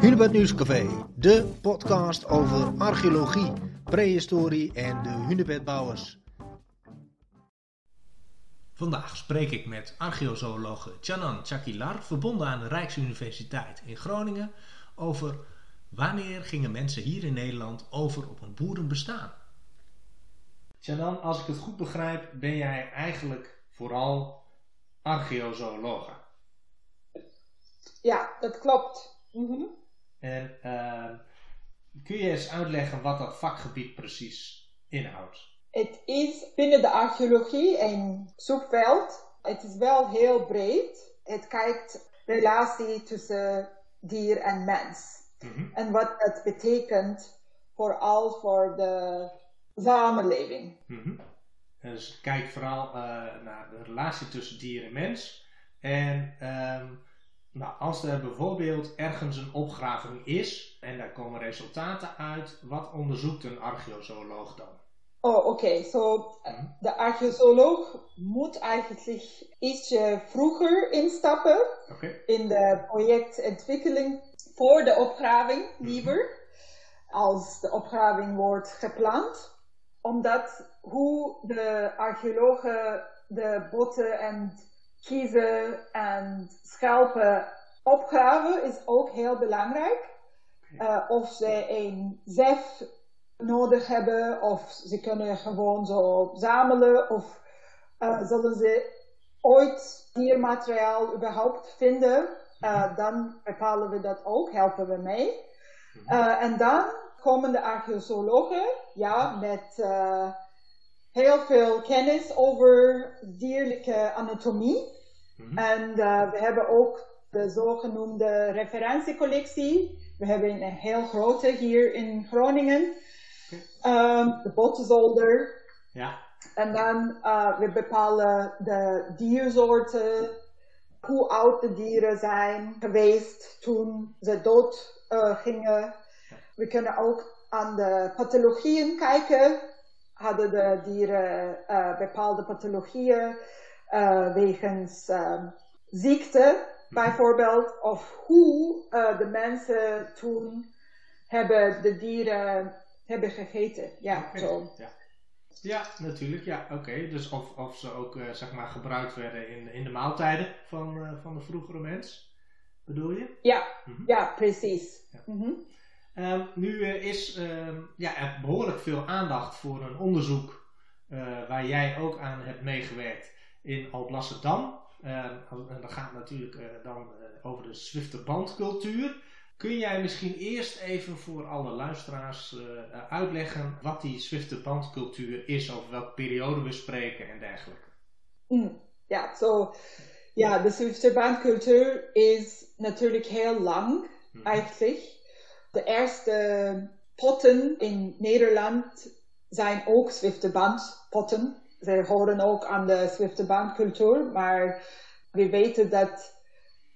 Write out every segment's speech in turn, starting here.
Hunebed Nieuwscafé, de podcast over archeologie, prehistorie en de hunebedbouwers. Vandaag spreek ik met archeozoologe Chanan Chakilar, verbonden aan de Rijksuniversiteit in Groningen, over wanneer gingen mensen hier in Nederland over op een boerenbestaan. Chanan, als ik het goed begrijp, ben jij eigenlijk vooral archeozoologe. Ja, dat klopt. Mhm. En uh, kun je eens uitleggen wat dat vakgebied precies inhoudt? Het is binnen de archeologie een subveld. Het is wel heel breed. Het kijkt relatie tussen dier en mens. Mhm. En wat dat betekent vooral voor de samenleving. Mm Dus kijk vooral uh, naar de relatie tussen dier en mens. En um, nou, als er bijvoorbeeld ergens een opgraving is en daar komen resultaten uit, wat onderzoekt een archeozooloog dan? Oh, oké. Okay. So, mhm. de archeozooloog moet eigenlijk ietsje vroeger instappen okay. in de projectontwikkeling voor de opgraving, mhm. liever, als de opgraving wordt gepland. Omdat hoe de archeologen de botten en kiezen en schelpen opgraven is ook heel belangrijk. Uh, of ze een zef nodig hebben, of ze kunnen gewoon zo zamelen, of uh, zullen ze ooit diermateriaal überhaupt vinden, uh, dan bepalen we dat ook, helpen we mee. Uh, en dan komen de archeologen ja, met heel veel kennis over dierlijke anatomie. Mhm. En uh, we hebben ook de zogenoemde referentiecollectie. We hebben een heel grote hier in Groningen. Um, de Bottenzolder. Ja. En dan uh, we bepalen de diersoorten, hoe oud de dieren zijn geweest toen ze dood uh, gingen. We kunnen ook aan de pathologieën kijken. Hadden de dieren uh, bepaalde pathologieën? Uh, wegens uh, ziekte bijvoorbeeld, of hoe uh, de mensen toen hebben de dieren hebben gegeten. Ja, zo. Ja. ja natuurlijk. Ja, oké. Dus of, of ze ook zeg maar gebruikt werden in, in de maaltijden van, van de vroegere mens, bedoel je? Ja, mm -hmm. ja precies. Ja. Mm -hmm. um, nu is uh, ja, er behoorlijk veel aandacht voor een onderzoek waar jij ook aan hebt meegewerkt in Alblasserdam. Uh, en dat gaat natuurlijk uh, dan uh, over de Zwifte bandcultuur. Kun jij misschien eerst even voor alle luisteraars uitleggen wat die Zwifte bandcultuur is, over welke periode we spreken en dergelijke? Mm, ja, zo. ja, de Zwifte bandcultuur is natuurlijk heel lang mm. eigenlijk. De eerste potten in Nederland zijn ook Zwifte bandpotten ze horen ook aan de Zwifte baancultuur, maar we weten dat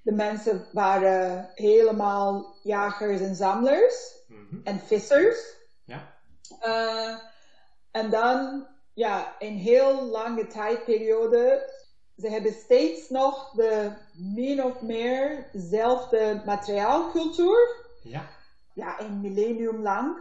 de mensen waren helemaal jagers en zamelaars mm en vissers. Ja. Uh, en dan, ja, een heel lange tijdperiode, ze hebben steeds nog de min of meer dezelfde materiaalcultuur. Ja. Ja, een millennium lang.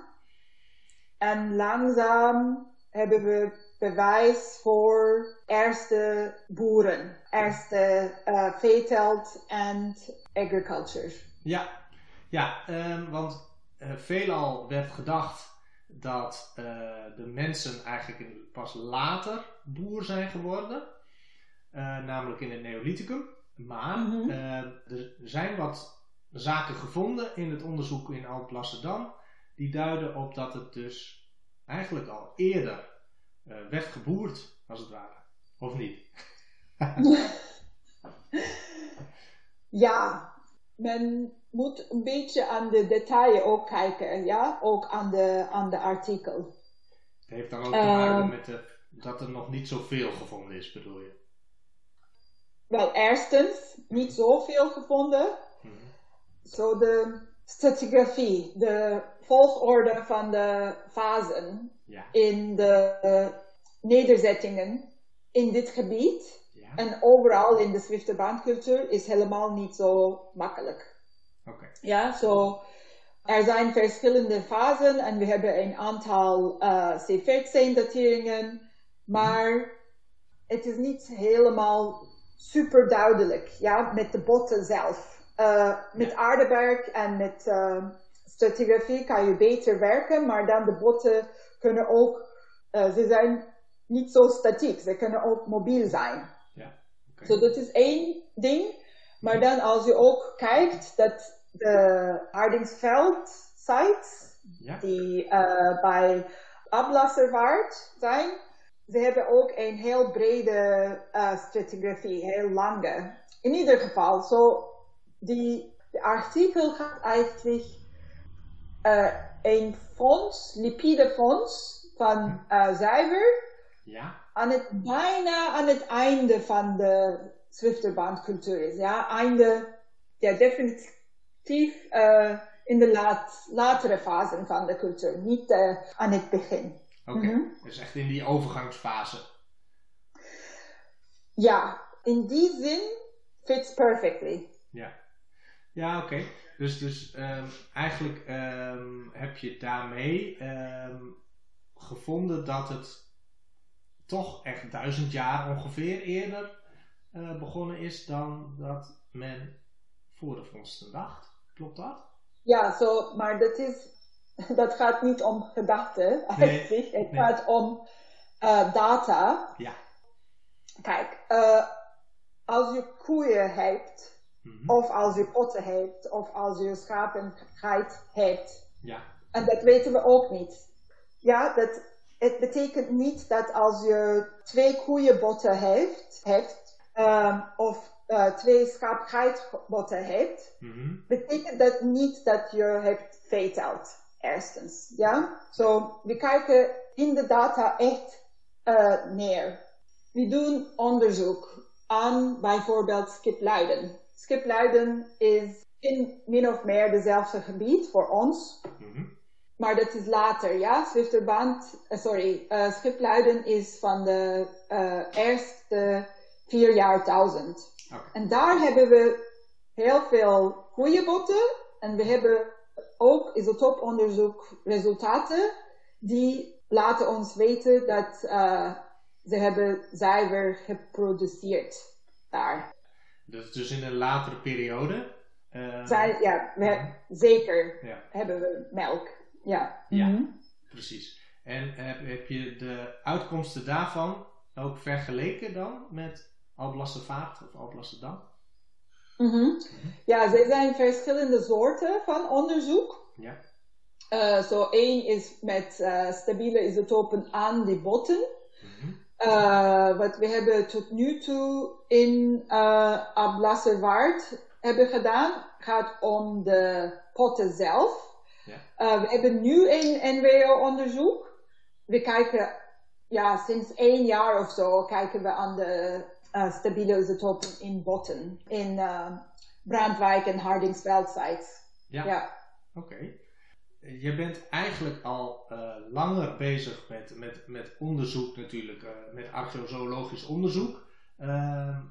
En langzaam hebben we bewijs voor eerste boeren, eerste uh, veeteelt en agriculture. Ja, ja um, want uh, veelal werd gedacht dat uh, de mensen eigenlijk pas later boer zijn geworden, namelijk in het Neolithicum. Maar mm -hmm. er zijn wat zaken gevonden in het onderzoek in Oud-Lasserdam die duiden op dat het dus eigenlijk al eerder uh, werd geboerd, als het ware. Of niet? ja, men moet een beetje aan de detail ook kijken, ja, ook aan de, aan de artikel. Het heeft dan ook te maken uh, met de, dat er nog niet zoveel gevonden is, bedoel je? Wel, eerstens, niet zoveel gevonden. Mm -hmm. Zo de stratigrafie, de volgorde van de fasen ja. in de uh, nederzettingen in dit gebied. Ja. En overal in de Zwifte baancultuur is helemaal niet zo makkelijk. Okay. Ja, zo. Er zijn verschillende fasen en we hebben een aantal uh, C14-dateringen, maar het is niet helemaal super duidelijk, ja, met de botten zelf. Uh, met aardewerk en met uh, stratigrafie kan je beter werken, maar dan de botten kunnen ook, ze zijn niet zo statiek, ze kunnen ook mobiel zijn. Ja. Okay. So, dat is één ding. Maar dan als je ook kijkt dat de hardingsveld sites, ja. die uh, bij Ablasserwaard zijn, ze hebben ook een heel brede uh, stratigrafie, heel lange. In ieder geval, so, die, de artikel gaat eigenlijk uh, een fonds, lipide fonds van uh, zuiver ja. aan het, bijna aan het einde van de Zwifterbandcultuur is. Ja, einde, ja, definitief uh, in de laat, latere fase van de cultuur, niet uh, aan het begin. Oké, okay. mm -hmm. dus echt in die overgangsfase. Ja, in die zin fits perfectly. Ja, ja oké. Okay. Dus, dus um, eigenlijk um, heb je daarmee um, gevonden dat het toch echt duizend jaar ongeveer eerder uh, begonnen is dan dat men voor de vondsten dacht. Klopt dat? Ja, zo, maar dat, is, dat gaat niet om gedachten eigenlijk. Nee, het nee. gaat om uh, data. Ja. Kijk, uh, als je koeien hebt, mm -hmm. of als je potten hebt, of als je schapen hebt. Ja. En dat weten we ook niet. Ja, dat, het betekent niet dat als je twee koeienbotten heeft, hebt, um, of uh, twee schaapgeitbotten hebt, mm -hmm. betekent dat niet dat je hebt veeteld. Eerstens, ja. Zo, so, we kijken in de data echt uh, neer. We doen onderzoek aan bijvoorbeeld Skipluiden. Skipluiden is in min of meer dezelfde gebied voor ons. Mm -hmm. Maar dat is later, ja. Zwifterband, uh, sorry, uh, Schipluiden is van de uh, eerste vier jaar duizend. Okay. En daar hebben we heel veel goede botten. En we hebben ook isotooponderzoek resultaten die laten ons weten dat ze hebben zuiver geproduceerd daar. Dus, dus in een latere periode? Zij, ja, we, zeker ja. hebben we melk. Ja. Ja, Mm -hmm. precies. En heb, heb, je de uitkomsten daarvan ook vergeleken dan met Alblasservaart of Alblasserdam? Mm -hmm. mm -hmm. Ja, er zijn verschillende soorten van onderzoek. Ja. Uh, zo één is met uh, stabiele isotopen aan die botten. Uh, wat we hebben tot nu toe in uh, Ablasserwaard hebben gedaan, gaat om de potten zelf. Ja. Uh, we hebben nu een NWO-onderzoek. We kijken, ja, sinds één jaar of zo kijken we aan de uh, stabiele isotopen in botten. In Brandwijk en Hardingsveld sites. Ja, ja. oké. Okay. Je bent eigenlijk al langer bezig met, met, met onderzoek natuurlijk, met archeozoologisch onderzoek.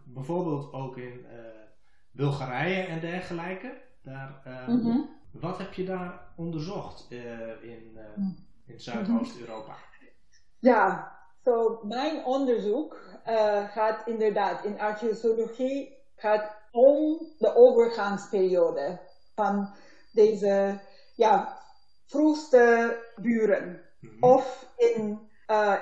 bijvoorbeeld ook in Bulgarije en dergelijke. Daar, mm -hmm. Wat heb je daar onderzocht uh, in, uh, in Zuidoost-Europa? Ja, so mijn onderzoek uh, gaat inderdaad in archeologie gaat om de overgangsperiode van deze ja, vroegste buren. Mhm. Of in,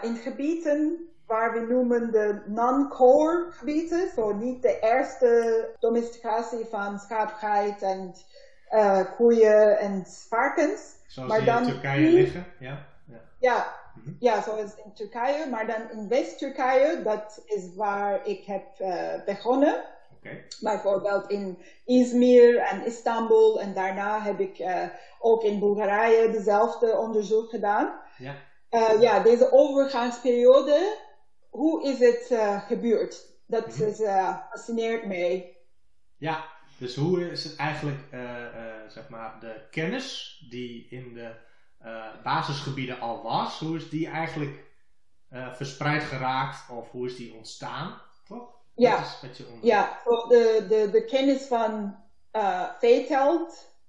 in gebieden waar we noemen de non-core gebieden, zo so niet de eerste domesticatie van schaapgeit en uh, koeien en varkens. Zoals maar die dan in Turkije liggen, ja. Ja, ja, mm -hmm. ja zoals in Turkije, maar dan in West-Turkije, dat is waar ik heb uh, begonnen. Okay. Bijvoorbeeld in Izmir en Istanbul en daarna heb ik uh, ook in Bulgarije dezelfde onderzoek gedaan. Ja. Uh, ja, deze overgangsperiode, hoe is het uh, gebeurd? Dat Mm -hmm. is, fascineert mij. Ja, dus hoe is het eigenlijk, zeg maar, de kennis die in de basisgebieden al was, hoe is die eigenlijk verspreid geraakt of hoe is die ontstaan, toch? Ja, ja so de, de, de kennis van uh,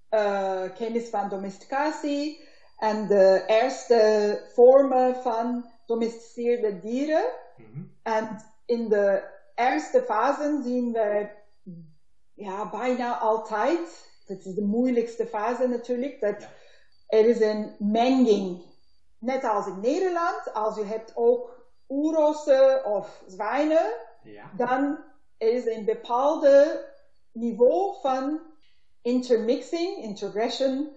uh, kennis van domesticatie en de eerste vormen van domesticeerde dieren. Mm En in de eerste fase zien we ja, bijna altijd, dat is de moeilijkste fase natuurlijk, dat er is een menging. Net als in Nederland, als je hebt ook oerossen of zwijnen, ja. dan is een bepaalde niveau van intermixing, intergression, mm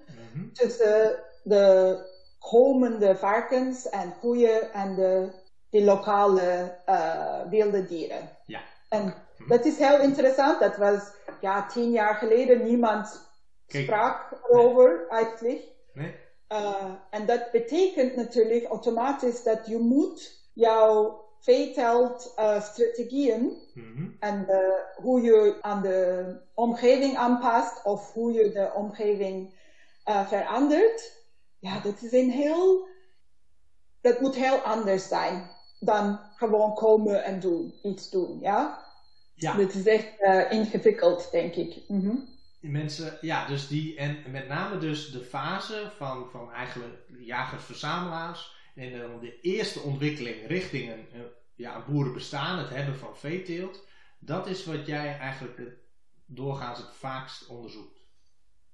tussen de komende varkens en koeien en de, de lokale uh, wilde dieren. Ja. En mhm. dat is heel interessant. Dat was ja, tien jaar geleden niemand sprak erover eigenlijk. Nee. Uh, en dat betekent natuurlijk automatisch dat je moet jouw veetelt uh, strategieën mm-hmm. en uh, hoe je aan de omgeving aanpast of hoe je de omgeving uh, verandert. Ja, dat is een heel, dat moet heel anders zijn dan gewoon komen en doen, iets doen, ja. Ja. Dat is echt uh, ingewikkeld, denk ik. Die mensen, ja, dus die, en met name dus de fase van, van eigenlijk jagers-verzamelaars en dan de eerste ontwikkeling richting een, ja, een boerenbestaan, het hebben van veeteelt, dat is wat jij eigenlijk doorgaans het vaakst onderzoekt.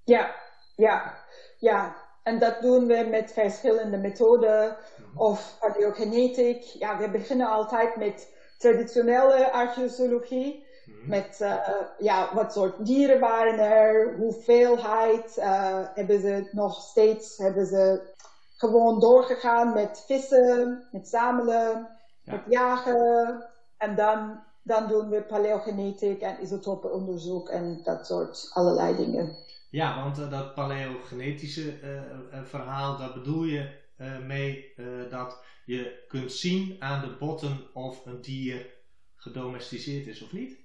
Ja, ja, ja. En dat doen we met verschillende methoden mhm. of paleogenetiek. Ja, we beginnen altijd met traditionele archeologie. Mhm. Met uh, ja, wat soort dieren waren er, hoeveelheid uh, hebben ze nog steeds, hebben ze gewoon doorgegaan met vissen, met zamelen, met jagen. En dan, dan doen we paleogenetiek en isotopenonderzoek en dat soort allerlei dingen. Ja, want uh, dat paleogenetische uh, verhaal, daar bedoel je mee dat je kunt zien aan de botten of een dier gedomesticeerd is of niet?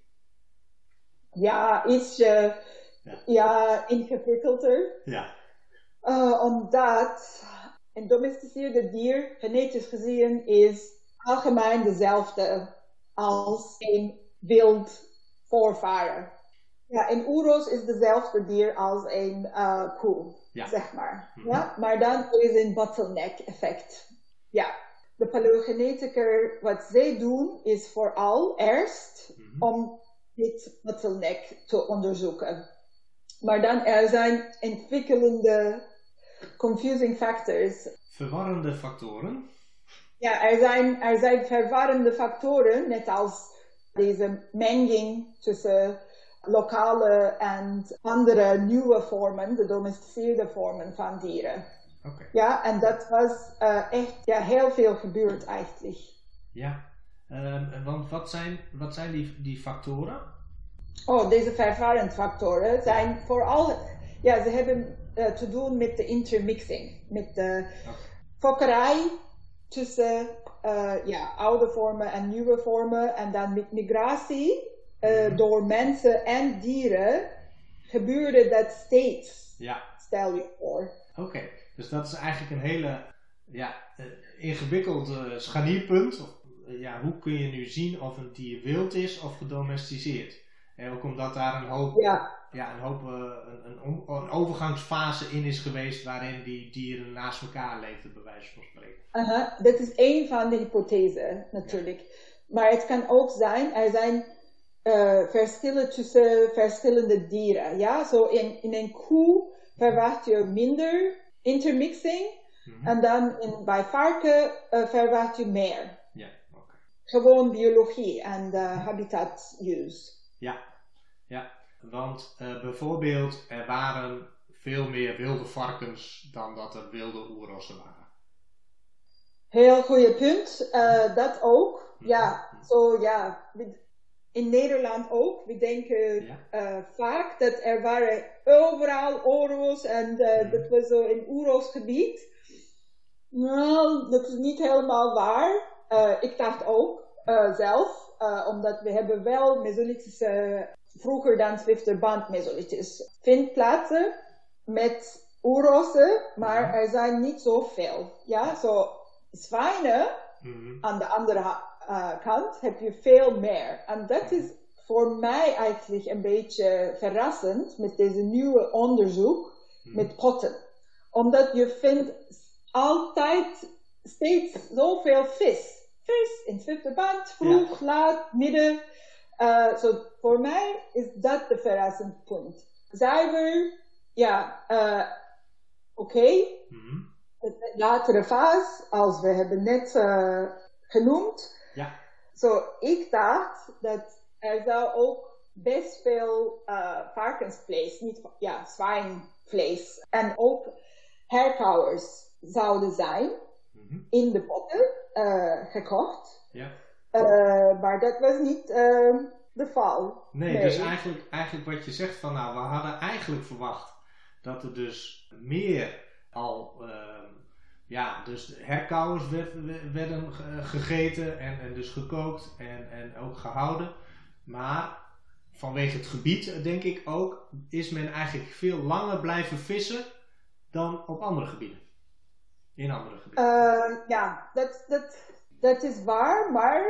Ja, iets ja. ja, ingewikkelder. Ja. omdat een domesticeerde dier, genetisch gezien, is algemeen dezelfde als een wild voorvader. Ja, een oeros is dezelfde dier als een uh, koe, zeg maar. Mhm. ja? Maar dan is een bottleneck effect. Ja, de paleogenetica, wat zij doen, is vooral eerst mhm. om dit bottleneck te onderzoeken. Maar dan er zijn ontwikkelende confusing factors. Verwarrende factoren? Ja, er zijn, er zijn verwarrende factoren, net als deze menging tussen lokale en andere nieuwe vormen, de domesticeerde vormen van dieren. Okay. Ja, en dat was uh, echt ja, heel veel gebeurd eigenlijk. Ja, um, want wat zijn, wat zijn die, die factoren? Oh, deze verwarrende factoren zijn vooral, ja, ze hebben uh, te doen met de intermixing, met de okay. fokkerij tussen uh, ja, oude vormen en nieuwe vormen. En dan met migratie uh, door mensen en dieren gebeurde dat steeds. Ja. Stel je voor. Oké, dus dat is eigenlijk een hele ja, ingewikkeld scharnierpunt. ja, hoe kun je nu zien of een dier wild is of gedomesticeerd? En ook omdat daar een hoop ja ja, een hoop uh, een, een, overgangsfase in is geweest waarin die dieren naast elkaar leefden, bij wijze van spreken. Uh Dat is één van de hypothesen natuurlijk. Maar het kan ook zijn, er zijn uh, verschillen tussen verschillende dieren. Ja, zo in, in een koe verwacht je minder intermixing. Mm En dan in, bij varken uh, verwacht je meer. Ja, oké. Gewoon biologie en habitat use. Ja, ja. Want uh, bijvoorbeeld, er waren veel meer wilde varkens dan dat er wilde oerrossen waren. Heel goede punt. Uh, dat ook. Mhm. Ja, zo ja. In Nederland ook. We denken ja. uh, vaak dat er waren overal oorlogs en mm. dat was zo een oerlogsgebied. Nou, dat is niet helemaal waar. ik dacht ook zelf, omdat we hebben wel Mesolithische vroeger dan Zwifterband mesolitis. Vindt plaatsen met oerrossen, maar er zijn niet zoveel. Ja, zo zwijnen, mm -hmm. aan de andere uh, kant heb je veel meer. En dat is voor mij eigenlijk een beetje verrassend met deze nieuwe onderzoek met potten. Omdat je vindt altijd steeds zoveel vis. Vis in het band, vroeg, laat, midden. Uh, so voor mij is dat de verrassend punt. Zuiver, ja, uh, oké. Okay. Mm De latere fase, als we hebben net uh, genoemd. Ja. Zo, ik dacht dat er zou ook best veel uh, varkensvlees, niet ja, zwijnvlees en ook herkauwers zouden zijn mm-hmm. in de potten uh, gekocht. Ja. Uh, maar dat was niet de val. Nee, nee, dus eigenlijk, eigenlijk wat je zegt van nou, we hadden eigenlijk verwacht dat er dus meer al ja, dus herkauwers werden gegeten en, en dus gekookt en, en ook gehouden. Maar vanwege het gebied, denk ik ook, is men eigenlijk veel langer blijven vissen dan op andere gebieden. In andere gebieden. Uh, ja, dat, dat, dat is waar, maar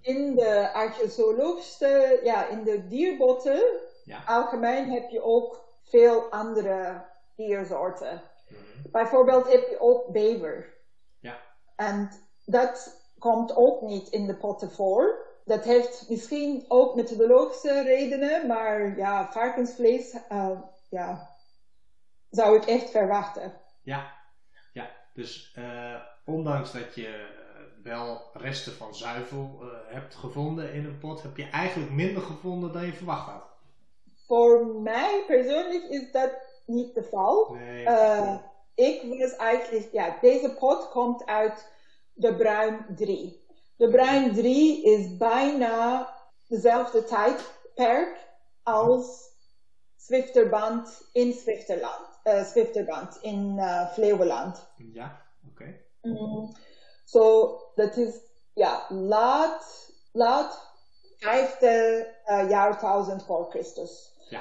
in de archeologische, ja, in de dierbotten, ja. algemeen heb je ook veel andere diersoorten. Mhm. Bijvoorbeeld heb je ook bever. Ja. En dat komt ook niet in de potten voor dat heeft misschien ook methodologische redenen, maar ja, varkensvlees, uh, ja, zou ik echt verwachten. Ja, ja. dus uh, ondanks dat je eh, wel resten van zuivel uh, hebt gevonden in een pot, heb je eigenlijk minder gevonden dan je verwacht had. Voor mij persoonlijk is dat niet de geval. Nee, ik was eigenlijk, ja, deze pot komt uit de Bruin 3. De Bruin 3 is bijna dezelfde tijdperk als Zwifterband in Zwifterland. Uh, Zwifterband in Flevoland. Ja, oké. Okay. Mm. So, dat is ja, laat, laat vijfde uh, jaarduizend voor Christus. Ja.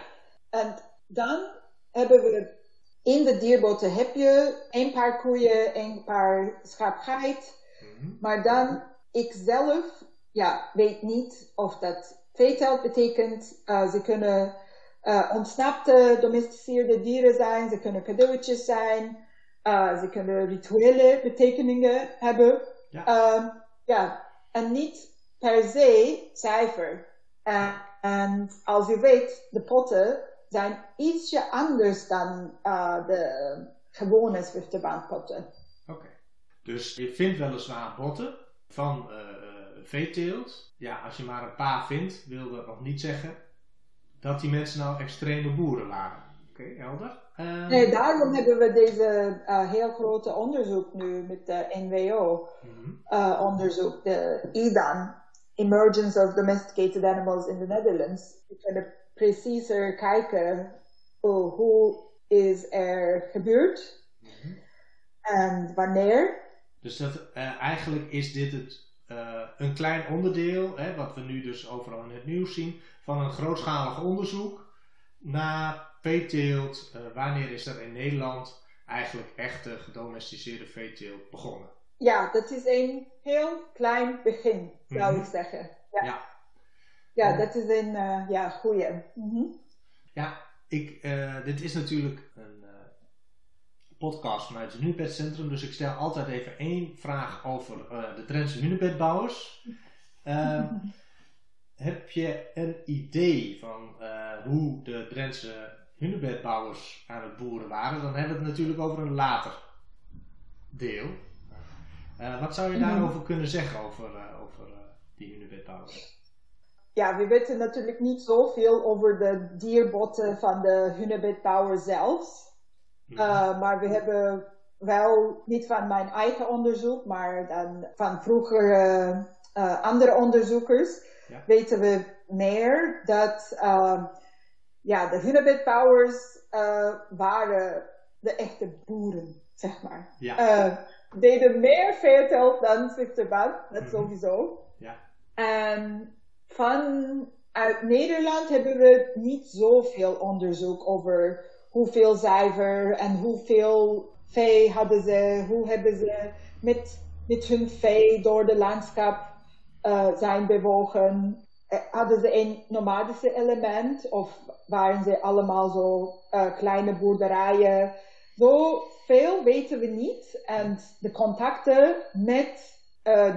En dan hebben we in de dierboten heb je een paar koeien, een paar schaapgeit, mm -hmm. maar dan ik zelf ja, weet niet of dat veeteelt betekent. Uh, ze kunnen uh, ontsnapte, domesticeerde dieren zijn, ze kunnen cadeautjes zijn, uh, ze kunnen rituele betekeningen hebben. Ja. Um, ja, en niet per se cijfer. En als je weet, de potten zijn ietsje anders dan de gewone Zwifterbandpotten. Oké, dus je vindt weliswaar botten, van uh, veeteelt. Ja, als je maar een paar vindt, wil dat nog niet zeggen dat die mensen nou extreme boeren waren. Oké, okay, helder. Uh, nee, daarom hebben we deze uh, heel grote onderzoek nu met de NWO-onderzoek, mm -hmm. de IDAN, Emergence of Domesticated Animals in the Netherlands. We kunnen preciezer kijken oh, hoe is er gebeurd mm -hmm. en wanneer. Dus dat, uh, eigenlijk is dit het, een klein onderdeel, hè, wat we nu dus overal in het nieuws zien, van een grootschalig onderzoek naar veeteelt. Uh, wanneer is er in Nederland eigenlijk echte gedomesticeerde veeteelt begonnen? Ja, dat is een heel klein begin, zou mm -hmm. ik zeggen. Ja, ja. ja dat is een ja, goede. Mm -hmm. Ja, ik, dit is natuurlijk een podcast vanuit het Hunebedcentrum. Dus ik stel altijd even één vraag over de Drentse hunebedbouwers. Uh, heb je een idee van uh, hoe de Drentse hunebedbouwers aan het boeren waren? Dan hebben we het natuurlijk over een later deel. Uh, wat zou je mhm. daarover kunnen zeggen over, over die hunebedbouwers? Ja, we weten natuurlijk niet zoveel over de dierbotten van de hunebedbouwer zelf. Uh, maar we hebben wel niet van mijn eigen onderzoek, maar dan van vroegere uh, andere onderzoekers, ja. weten we meer dat uh, ja, de Hunebedbouwers uh, waren de echte boeren, zeg maar. Ja. deden meer veertelt dan Zwifterband, dat mm -hmm. sowieso. Ja. En vanuit Nederland hebben we niet zoveel onderzoek over hoeveel zuiver en hoeveel vee hadden ze, hoe hebben ze met, met hun vee door de landschap uh, zijn bewogen. hadden ze een nomadische element of waren ze allemaal zo kleine boerderijen? Zo veel weten we niet. En de contacten met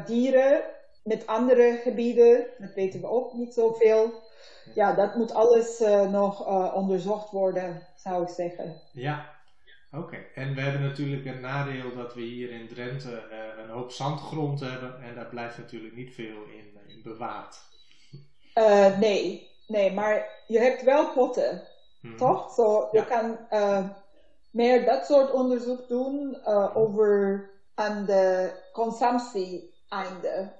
dieren, met andere gebieden, dat weten we ook niet zoveel. Ja, dat moet alles nog onderzocht worden, zou ik zeggen. Ja, Oké, en we hebben natuurlijk een nadeel dat we hier in Drenthe uh, een hoop zandgrond hebben en daar blijft natuurlijk niet veel in, eh, in bewaard. Uh, nee, nee, maar je hebt wel potten, hmm. toch? Zo, je kan meer dat soort onderzoek doen over aan de consumptie-einde.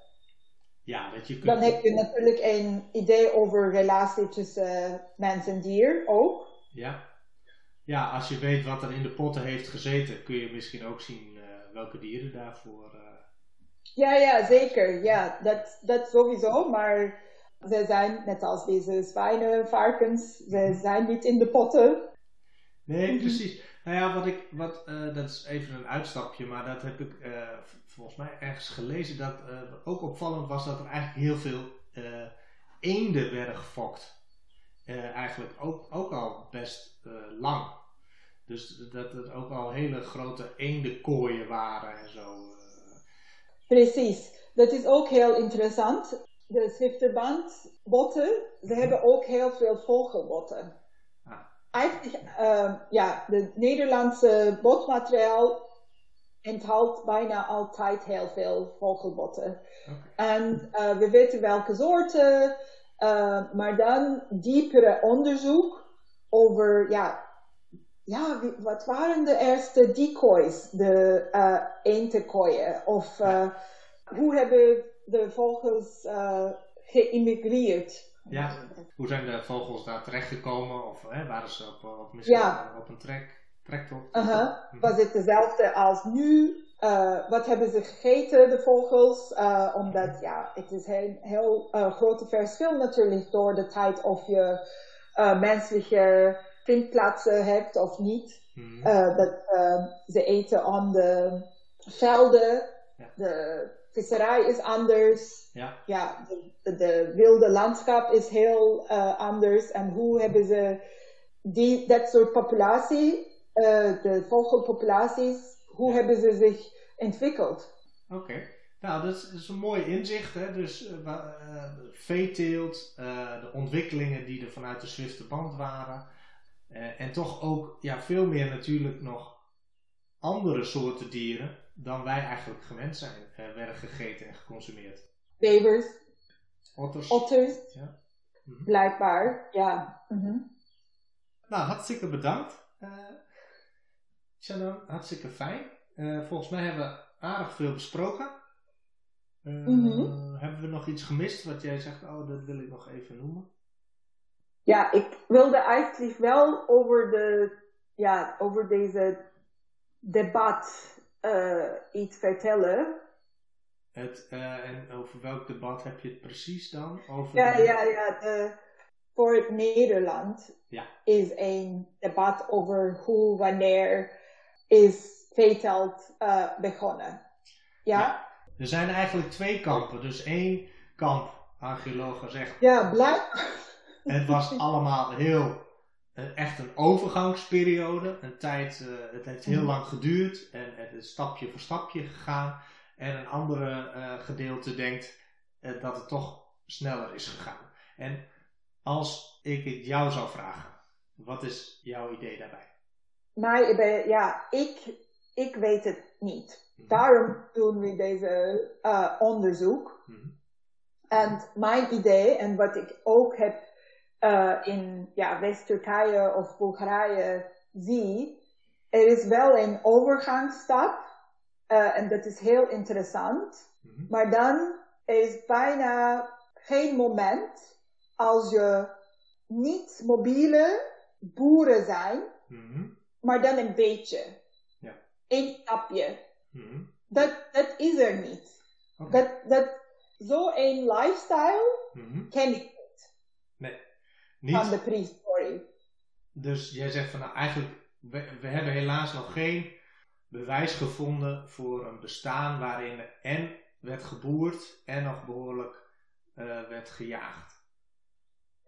Ja, dat je kunt... Dan heb je natuurlijk een idee over relatie tussen mens en dier ook. Ja ja, als je weet wat er in de potten heeft gezeten, kun je misschien ook zien uh, welke dieren daarvoor. Ja, ja, zeker. Ja, dat, dat sowieso. Maar ze zijn net als deze zwijnen, varkens, ze mhm. zijn niet in de potten. Nee, precies. Nou ja, wat ik, wat, uh, dat is even een uitstapje, maar dat heb ik volgens mij ergens gelezen. Dat ook opvallend was dat er eigenlijk heel veel eenden werden gefokt. eigenlijk ook, ook al best lang. Dus dat het ook al hele grote eendenkooien waren en zo. Eh. Precies. Dat is ook heel interessant. De Zwifterbandbotten, ze hebben ook heel veel vogelbotten. Ah. Eigenlijk, uh, ja, de Nederlandse botmateriaal enthoudt bijna altijd heel veel vogelbotten. En uh, we weten welke soorten, uh, maar dan diepere onderzoek over ja, ja, wat waren de eerste decoys, de uh, eentekooien? Of uh, hoe hebben de vogels uh, geïmmigreerd? Ja, hoe zijn de vogels daar terechtgekomen? Of hè, waren ze op, op, misschien ja. op een trek, trektocht? Uh -huh. Mhm. Was het dezelfde als nu? wat hebben ze gegeten, de vogels? omdat ja, het is een heel groot verschil natuurlijk door de tijd of je menselijke vindplaatsen hebt of niet. Mm. dat uh, ze eten aan de velden. Ja. De visserij is anders. Ja. ja de, de, wilde landschap is heel uh, anders. En hoe hebben ze die, dat soort populatie, de vogelpopulaties, hoe hebben ze zich ontwikkeld? Oké. Nou, dat is, een mooi inzicht. Hè? Dus uh, veeteelt, de ontwikkelingen die er vanuit de Zwifte band waren. En toch ook ja, veel meer natuurlijk nog andere soorten dieren dan wij eigenlijk gewend zijn uh, werden gegeten en geconsumeerd. Bevers. Otters. Otters. Ja. Mm Blijkbaar, ja. Mm -hmm. Nou, hartstikke bedankt. Uh, Shannon, hartstikke fijn. volgens mij hebben we aardig veel besproken. Mm -hmm. Hebben we nog iets gemist wat jij zegt, oh, dat wil ik nog even noemen? ja, ik wilde eigenlijk wel over, de, ja, over deze debat uh, iets vertellen. Het, uh, en over welk debat heb je het precies dan? Over ja, ja, ja. De, voor het Nederland ja. is een debat over hoe, wanneer is veetelt uh, begonnen. Ja? ja? Er zijn eigenlijk twee kampen. Dus één kamp, archeologen zegt... Ja, het was allemaal heel, uh, echt een overgangsperiode. Een tijd, uh, het heeft heel mhm. lang geduurd en het is stapje voor stapje gegaan. En een andere uh, gedeelte denkt dat het toch sneller is gegaan. En als ik het jou zou vragen, wat is jouw idee daarbij? Maar ja, ik, ik weet het niet. Mhm. Daarom doen we deze onderzoek. Mhm. En mijn idee en wat ik ook heb uh, in ja, West-Turkije of Bulgarije zie, er is wel een overgangsstap uh, en dat is heel interessant. Mm -hmm. Maar dan is bijna geen moment als je niet mobiele boeren zijn, mm -hmm. maar dan een beetje. Ja. Een stapje. Mm -hmm. dat, dat is er niet. Okay. Dat, dat, Zo'n lifestyle ken ik niet. Van de prehistorie. Dus jij zegt van nou eigenlijk, we, we hebben helaas nog geen bewijs gevonden voor een bestaan waarin en werd geboerd en nog behoorlijk uh, werd gejaagd.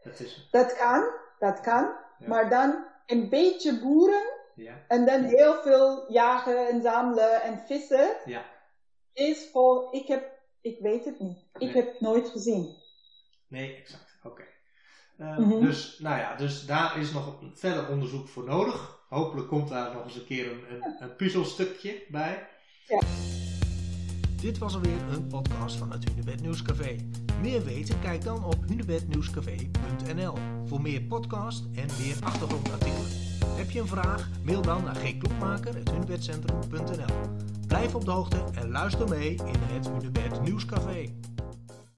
Dat, is... dat kan, dat kan. Maar dan een beetje boeren ja. en dan heel veel jagen en zamelen en vissen. Ja. Is voor, ik heb, ik weet het niet. Ik heb het nooit gezien. Nee, exact. Oké. Ehm, dus, nou ja, dus daar is nog verder onderzoek voor nodig. Hopelijk komt daar nog eens een keer een, een, een puzzelstukje bij. Ja. Dit was alweer een podcast van het Hunebed Nieuwscafé. Meer weten? Kijk dan op hunebednieuwscafé.nl voor meer podcast en meer achtergrondartikelen. Heb je een vraag? Mail dan naar gklokmaker.hunebedcentrum.nl Blijf op de hoogte en luister mee in het Hunebed Nieuwscafé.